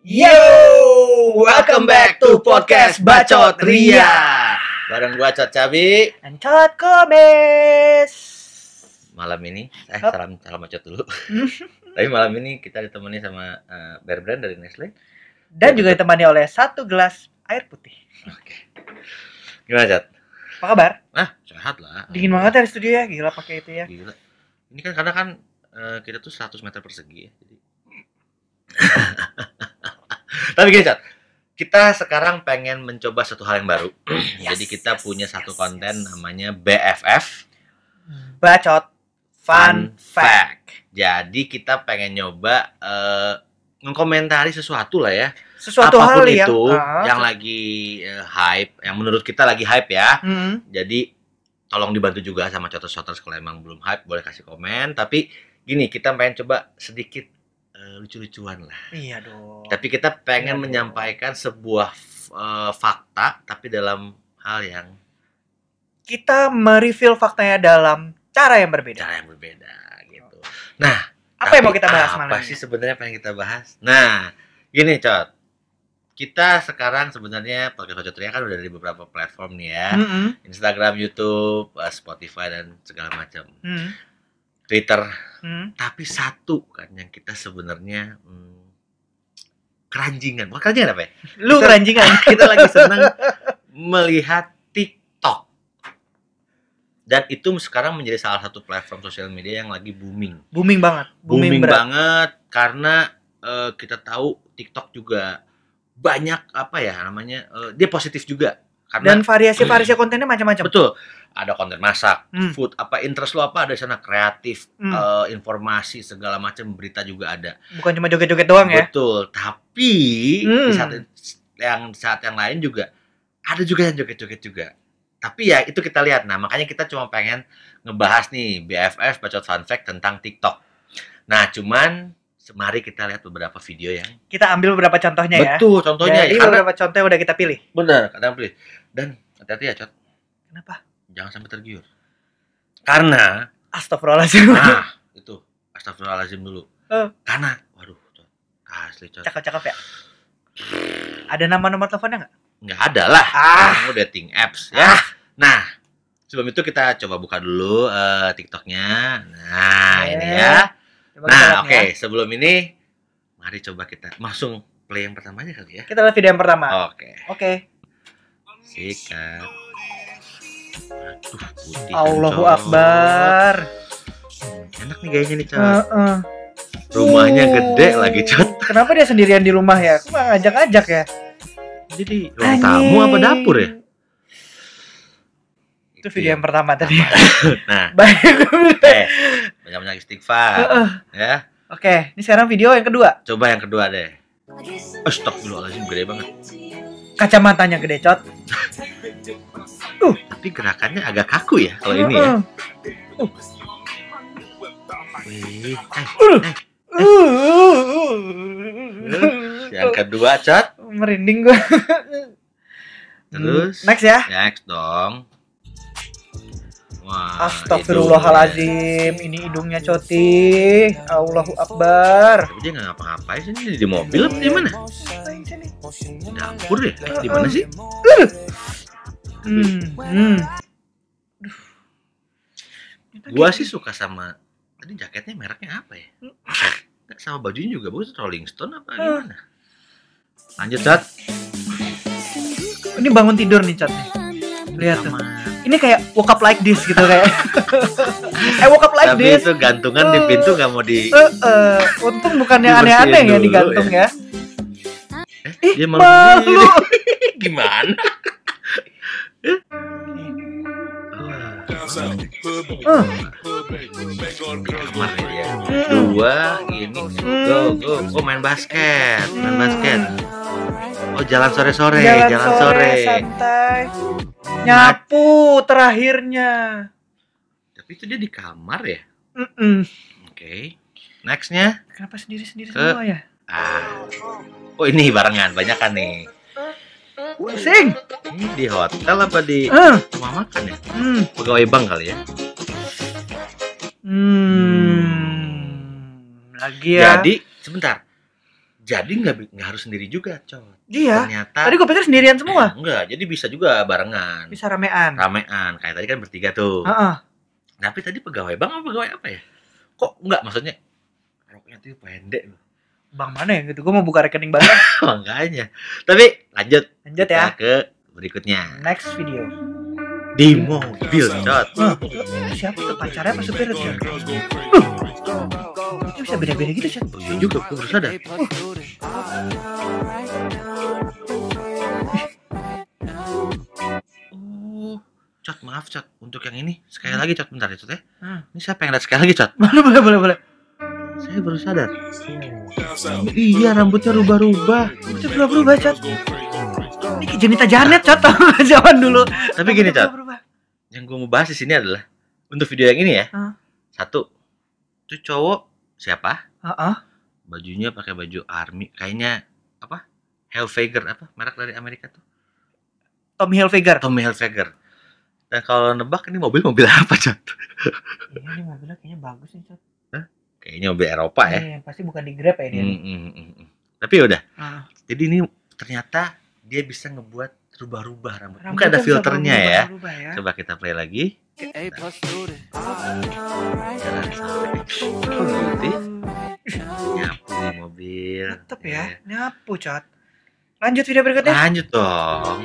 Yo, welcome back to podcast Bacot Ria. Bareng gua Cot Cabi. Ancot Komes. Malam ini, eh Hap. salam salam Bacot dulu. Tapi malam ini kita ditemani sama eh, Bear Brand dari Nestle. Dan juga ditemani oleh satu gelas air putih. Oke. Gimana Cot? Apa kabar? Ah, sehat lah. Dingin banget ya di studio ya, gila pakai itu ya. Gila. Ini kan karena kan eh, kita tuh 100 meter persegi ya. Jadi... Tapi gini Cot, kita sekarang pengen mencoba satu hal yang baru. Yes, Jadi kita yes, punya yes, satu yes. konten namanya BFF Bacot Fun Fact. Jadi kita pengen nyoba eh ngkomentari sesuatu lah ya. Sesuatu Apa pun hal yang itu Ah, yang lagi eh, hype, yang menurut kita lagi hype ya. Hmm, Jadi tolong dibantu juga sama Cotos-Cotos kalau emang belum hype boleh kasih komen. Tapi gini kita pengen coba sedikit eh, lucu-lucuan lah. iya dong. Tapi kita pengen Iya dong. menyampaikan sebuah eh, fakta tapi dalam hal yang Kita mereveal faktanya dalam cara yang berbeda. cara yang berbeda gitu. Nah, Apa yang mau kita bahas apa malam sih ini? sebenarnya pengen kita bahas? Nah, gini, Cot. Kita sekarang sebenarnya podcast Bacot Ria kan udah di beberapa platform nih ya. Hmm, Instagram, YouTube, eh, Spotify dan segala macam. hmm, Twitter. hmm. Tapi satu kan yang kita sebenarnya hmm, keranjingan. Bukan keranjingan apa ya? Lu Kita- keranjingan. Kita lagi senang melihat TikTok. Dan itu sekarang menjadi salah satu platform sosial media yang lagi booming. Booming banget. booming, berat. banget karena eh, kita tahu TikTok juga banyak apa ya namanya eh, dia positif juga karena Dan variasi-variasi kontennya macam-macam. betul ada konten masak, Hmm. food apa interest lo apa ada di sana kreatif, Hmm. eh, informasi segala macam berita juga ada. Bukan cuma joget-joget doang ya. Betul, tapi di Hmm. saat yang saat yang lain juga ada juga yang joget-joget juga. Tapi ya itu kita lihat. Nah, makanya kita cuma pengen ngebahas nih BFF bacot fun fact tentang TikTok. Nah, cuman semari kita lihat beberapa video yang Kita ambil beberapa contohnya ya. betul contohnya Jadi ya, karena beberapa contoh yang udah kita pilih. bener kadang pilih. Dan hati-hati ya, Cot. Kenapa? Jangan sampai tergiur. Karena Astagfirullahaladzim. nah, itu astagfirullahalazim dulu. Eh. Karena waduh, Cot. Asli, Cot. Cakep-cakep ya. Ada nama-nomor teleponnya nggak? nggak ada lah Ah. kamu dating apps ya nah sebelum itu kita coba buka dulu eh, TikToknya nah Oke. ini ya Coba nah oke ya. sebelum ini mari coba kita langsung play yang pertama aja kali ya Kita lihat video yang pertama. oke Oke. sikat aduh putih Allahu kencot. Akbar. Hmm, enak nih gayanya nih cot Heeh. rumahnya Uh. gede lagi cot Kenapa dia sendirian di rumah ya? Kok nggak ngajak-ngajak ya? jadi ruang tamu apa dapur ya Itu video yang pertama tadi. nah Baik. eh banyak-banyak istighfar Heeh. ya Oke, ini sekarang video yang kedua. coba yang kedua deh Astagfirullahaladzim gede banget Kacamatanya gede, Cot. Tapi gerakannya agak kaku ya kalau ini ya. Heeh. Wih, eh, Uh. yang kedua cat, merinding gua. terus next ya. next dong. Wah, Astagfirullahalazim, ini hidungnya Coti. Allahu Akbar. Tapi dia nggak ngapa-ngapain sih ini di mobil apa di mana? Di dapur ya? Eh, di mana sih? Hmm, hmm. Gua sih suka sama tadi jaketnya mereknya apa ya? Sama bajunya juga bagus Rolling Stone apa gimana? Lanjut cat. Ini bangun tidur nih nih. Lihat tuh. Ini kayak woke up like this gitu kayak. eh woke up like Tapi this. itu gantungan di pintu nggak mau di. Eh, eh, untung bukan yang aneh-aneh ya digantung ya. Eh, dia malu. Malu. Gimana? Eh, kamar. Dua ini go go oh main basket main basket oh jalan sore sore jalan, jalan, sore, sore, santai. Nyapu terakhirnya. tapi itu dia di kamar ya Mm-mm. oke nextnya Kenapa sendiri-sendiri Eh. semua ya? ah oh ini barengan banyak kan nih Pusing. ini di hotel apa di Eh. rumah makan ya Hmm. pegawai bank kali ya Hmm. Lagi ya. jadi sebentar Jadi nggak nggak harus sendiri juga, Cot. Iya. Ternyata Tadi gue pikir sendirian semua. Eh, enggak, jadi bisa juga barengan. Bisa ramean. Ramean. Kayak tadi kan bertiga tuh. Heeh. Tapi tadi pegawai bang apa pegawai apa ya? Kok enggak maksudnya roknya tuh pendek loh. Bang mana ya gitu? Gue mau buka rekening banget. Makanya. Tapi lanjut Lanjut ya. ke berikutnya. Next video. Di mobil. Wah, siapa tuh pacarnya apa tuh? Ini bisa beda-beda gitu, Chat. Iya juga, gue baru sadar. Oh, Cot, maaf Cot. Untuk yang ini, sekali lagi Cot, bentar ya Cot ya. Hmm. Ini saya pengen lihat sekali lagi Cot. Boleh, boleh, boleh, boleh. Saya baru sadar. Iya, rambutnya rubah-rubah. Itu berubah-berubah, Chat. Ini kayak Janita Janet, Chat. Zaman dulu. Tapi gini Cot, Berubah-berubah. yang gue mau bahas di sini adalah untuk video yang ini ya. Satu, itu cowok siapa? Heeh. Bajunya pakai baju army, kayaknya apa? Hilfiger apa? Merek dari Amerika tuh. Tommy Hilfiger. Tommy Hilfiger. Dan kalau nebak ini mobil mobil apa, Cot? Iya, ini mobilnya kayaknya bagus nih, Chat. Kayaknya mobil Eropa ya. Iya, pasti bukan di Grab ya dia. Hmm, hmm. Tapi udah. Ah. Jadi ini ternyata dia bisa ngebuat rubah-rubah rambut. Mungkin Rambutnya ada filternya ya. berubah-berubah ya. Coba kita play lagi. Jalan sampai. Oh. Nyapu di mobil. Tetep ya, nyapu, Chat. Lanjut video berikutnya. Lanjut dong.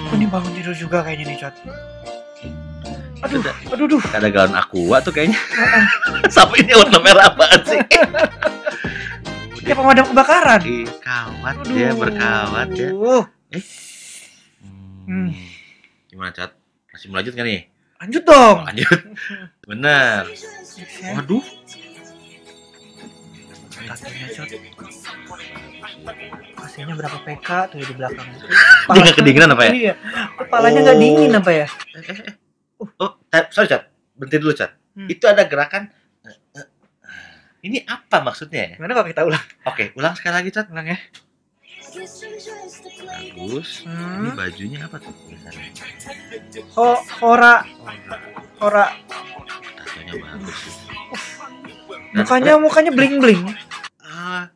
Oh, ini Hmm. bangun tidur juga kayaknya nih, Chat. Aduh, Ada, aduh, aduh. ada galon aqua tuh kayaknya. Sapu ini warna merah apaan sih? Kayak pemadam kebakaran. Di kawat dia berkawat ya. Aduh. Hmm. Gimana cat? Masih mau lanjut kan nih? Lanjut dong. Lanjut. Bener. Waduh. Tatunya, Chat. AC-nya berapa PK tuh di belakang. Dia nggak kedinginan apa ya? Iya. Kepalanya nggak Oh. dingin apa ya? Eh, eh, eh. Oh, cat. sorry cat. Berhenti dulu cat. Hmm. Itu ada gerakan. Ini apa maksudnya ya? Gimana kalau kita ulang? Oke, ulang sekali lagi cat. Ulang ya. Bagus. Ini Hmm. bajunya apa tuh? Tulisannya? Ho, hora, Oh, hora. tatonya bagus. sih. Mukanya mukanya bling bling. Ah.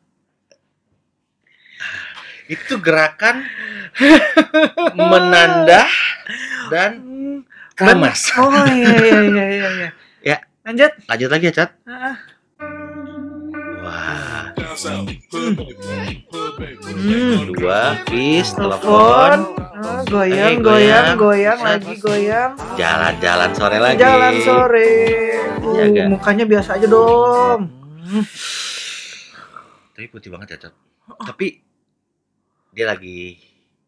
Itu gerakan menandah dan keramas. Oh iya iya iya iya. iya. Ya. Lanjut. Lanjut lagi ya, Cat. Ah, Wah. Hmm. Dua, kiss, Telepon. Ah, goyang, Eh, goyang, goyang. goyang, lagi goyang. jalan-jalan sore lagi. Jalan sore. Uh, Iya, Kak. mukanya biasa aja dong. Tapi putih banget ya. Tapi dia lagi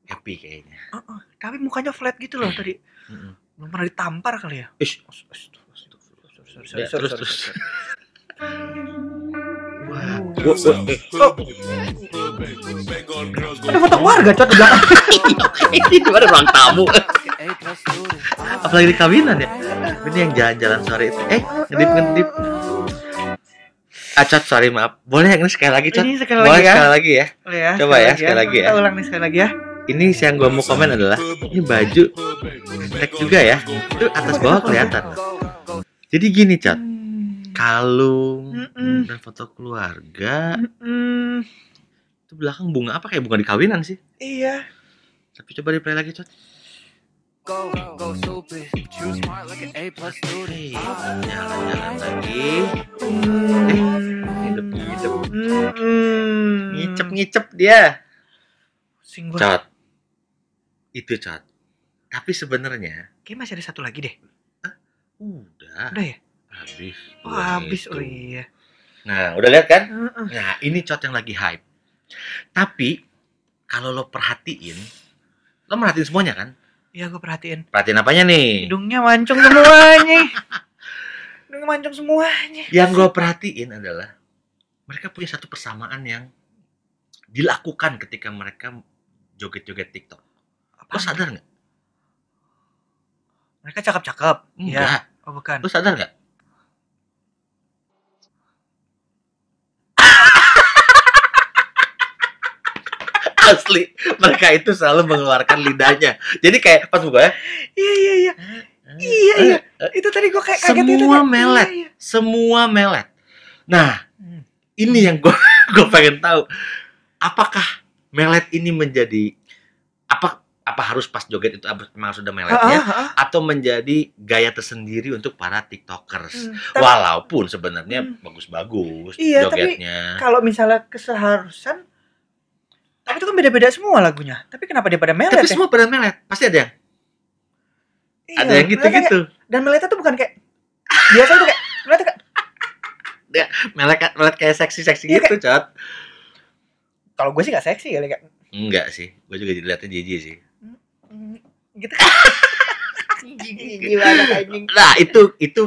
happy kayaknya. Uh-uh. Tapi mukanya flat gitu loh tadi. Belum pernah ditampar kali ya? Ish. Terus terus. Ada foto keluarga cot di belakang. ini gimana ruang tamu? Apalagi di kawinan ya. Ini yang jalan-jalan sore itu. Eh, ngedip ngedip. Acat, sorry maaf. Boleh yang ini sekali lagi, Cat? Ini sekali Boleh lagi ya. sekali lagi ya. Oh ya, Coba ya, sekali lagi ya. Kita ulang nih sekali lagi ya. Ini yang gua mau komen adalah ini baju tag juga ya. Itu atas bawah kelihatan. Jadi gini, Cat. Kalung Mm-mm. dan foto keluarga. Hmm, Itu belakang bunga apa kayak bunga di kawinan sih. iya. Tapi coba di play lagi, Cat. Go, go stupid. You smart like an A plus student. Hey, jalan-jalan lagi. Ngidep-ngidep. Hmm. Ngicep-ngicep dia. Gua. Cat. Itu cat. Tapi sebenarnya Kayaknya masih ada satu lagi deh. udah Udah ya? Habis. Oh, habis. itu. Oh iya. Nah, udah lihat kan? Heeh. Nah, ini cat yang lagi hype. Tapi kalau lo perhatiin, lo merhatiin semuanya kan? Iya, gue perhatiin. Perhatiin apanya nih? Hidungnya mancung semuanya. Hidungnya mancung semuanya. Yang gue perhatiin adalah mereka punya satu persamaan yang dilakukan ketika mereka joget-joget TikTok. Lo Apaan? sadar nggak? Mereka cakep-cakep. Iya. Enggak. Oh, bukan. Lo sadar nggak? Asli, mereka itu selalu mengeluarkan lidahnya. Jadi kayak pas buka ya, Iya, iya, iya. Iya, iya. Itu tadi gue kayak kaget itu. Semua Nya. melet. Iya, iya. semua melet. Nah, Hmm. ini yang gue gue pengen tahu apakah melet ini menjadi apa apa harus pas joget itu memang sudah meletnya Ah, ah, ah. atau menjadi gaya tersendiri untuk para tiktokers Hmm, tapi walaupun sebenarnya Hmm. bagus-bagus Iya, tapi jogetnya kalau misalnya keseharusan tapi itu kan beda-beda semua lagunya. Tapi kenapa dia pada melet tapi ya? semua pada melet pasti ada yang Iya, ada yang gitu-gitu kayak- Dan meletnya tuh bukan kayak biasa tuh kayak meletnya kayak melet melet kayak seksi-seksi Iya, gitu cot kalau gue sih gak seksi kali kayak enggak sih gue juga dilihatnya jijik sih mm, gitu kan. Gimana anjing? nah itu itu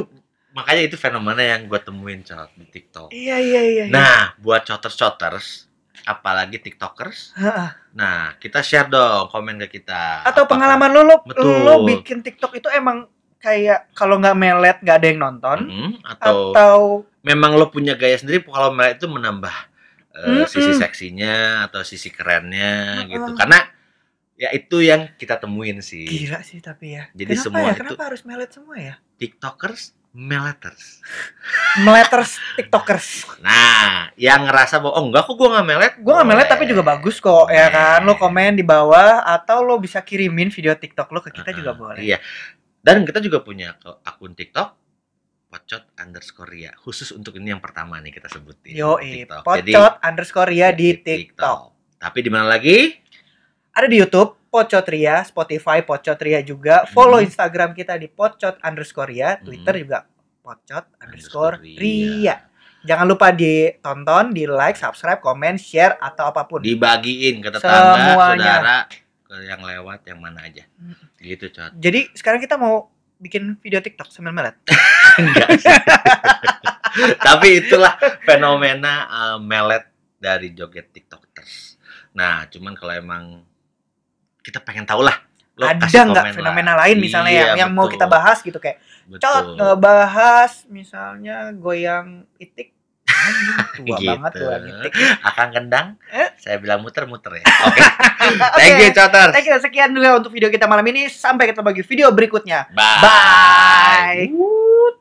makanya itu fenomena yang gue temuin cot di tiktok Iya iya iya. iya. nah buat coters-coters apalagi tiktokers nah kita share dong komen ke kita Atau Apakah- pengalaman lo lo, Betul. lo bikin TikTok itu emang kayak kalau nggak melet nggak ada yang nonton Mm-mm, atau atau memang lo punya gaya sendiri kalau melet itu menambah eh, Mm-mm. sisi seksinya atau sisi kerennya Mm-mm. gitu karena ya itu yang kita temuin sih gila sih tapi ya. Jadi kenapa semua ya? itu- Kenapa harus melet semua ya? tiktokers meleters Meleters TikTokers. nah yang ngerasa bahwa oh enggak kok gue nggak melet Gue nggak melet boleh. tapi juga bagus kok ya kan. Lo komen di bawah atau lo bisa kirimin video TikTok lo ke kita juga Ah, boleh. iya dan kita juga punya akun tiktok pocot underscore ria khusus untuk ini yang pertama nih kita sebutin Yo, TikTok. Jadi, pocot underscore Ria di TikTok. tapi di mana lagi Ada di YouTube, Pocot Ria, Spotify, Pocot Ria juga. Follow Hmm. Instagram kita di Pocot underscore Ria, Twitter Hmm. juga Pocot underscore Ria. Jangan lupa ditonton, di like, subscribe, komen, share, atau apa pun. dibagiin ke tetangga Semuanya. saudara ke yang lewat yang mana aja Hmm. gitu cot Jadi sekarang kita mau bikin video TikTok sambil melet. enggak sih tapi itulah fenomena uh, melet dari joget tiktokers nah cuman kalau emang kita pengen tahu lah lo Ada nggak fenomena lah. lain misalnya Iya, yang, yang mau kita bahas gitu kayak betul. Cot ngebahas misalnya goyang itik. Tua Gitu. banget goyang itik. akan kendang Eh? saya bilang muter-muter ya oke thank you coters Thank you, sekian juga untuk video kita malam ini. Sampai ketemu lagi video berikutnya. bye, Bye.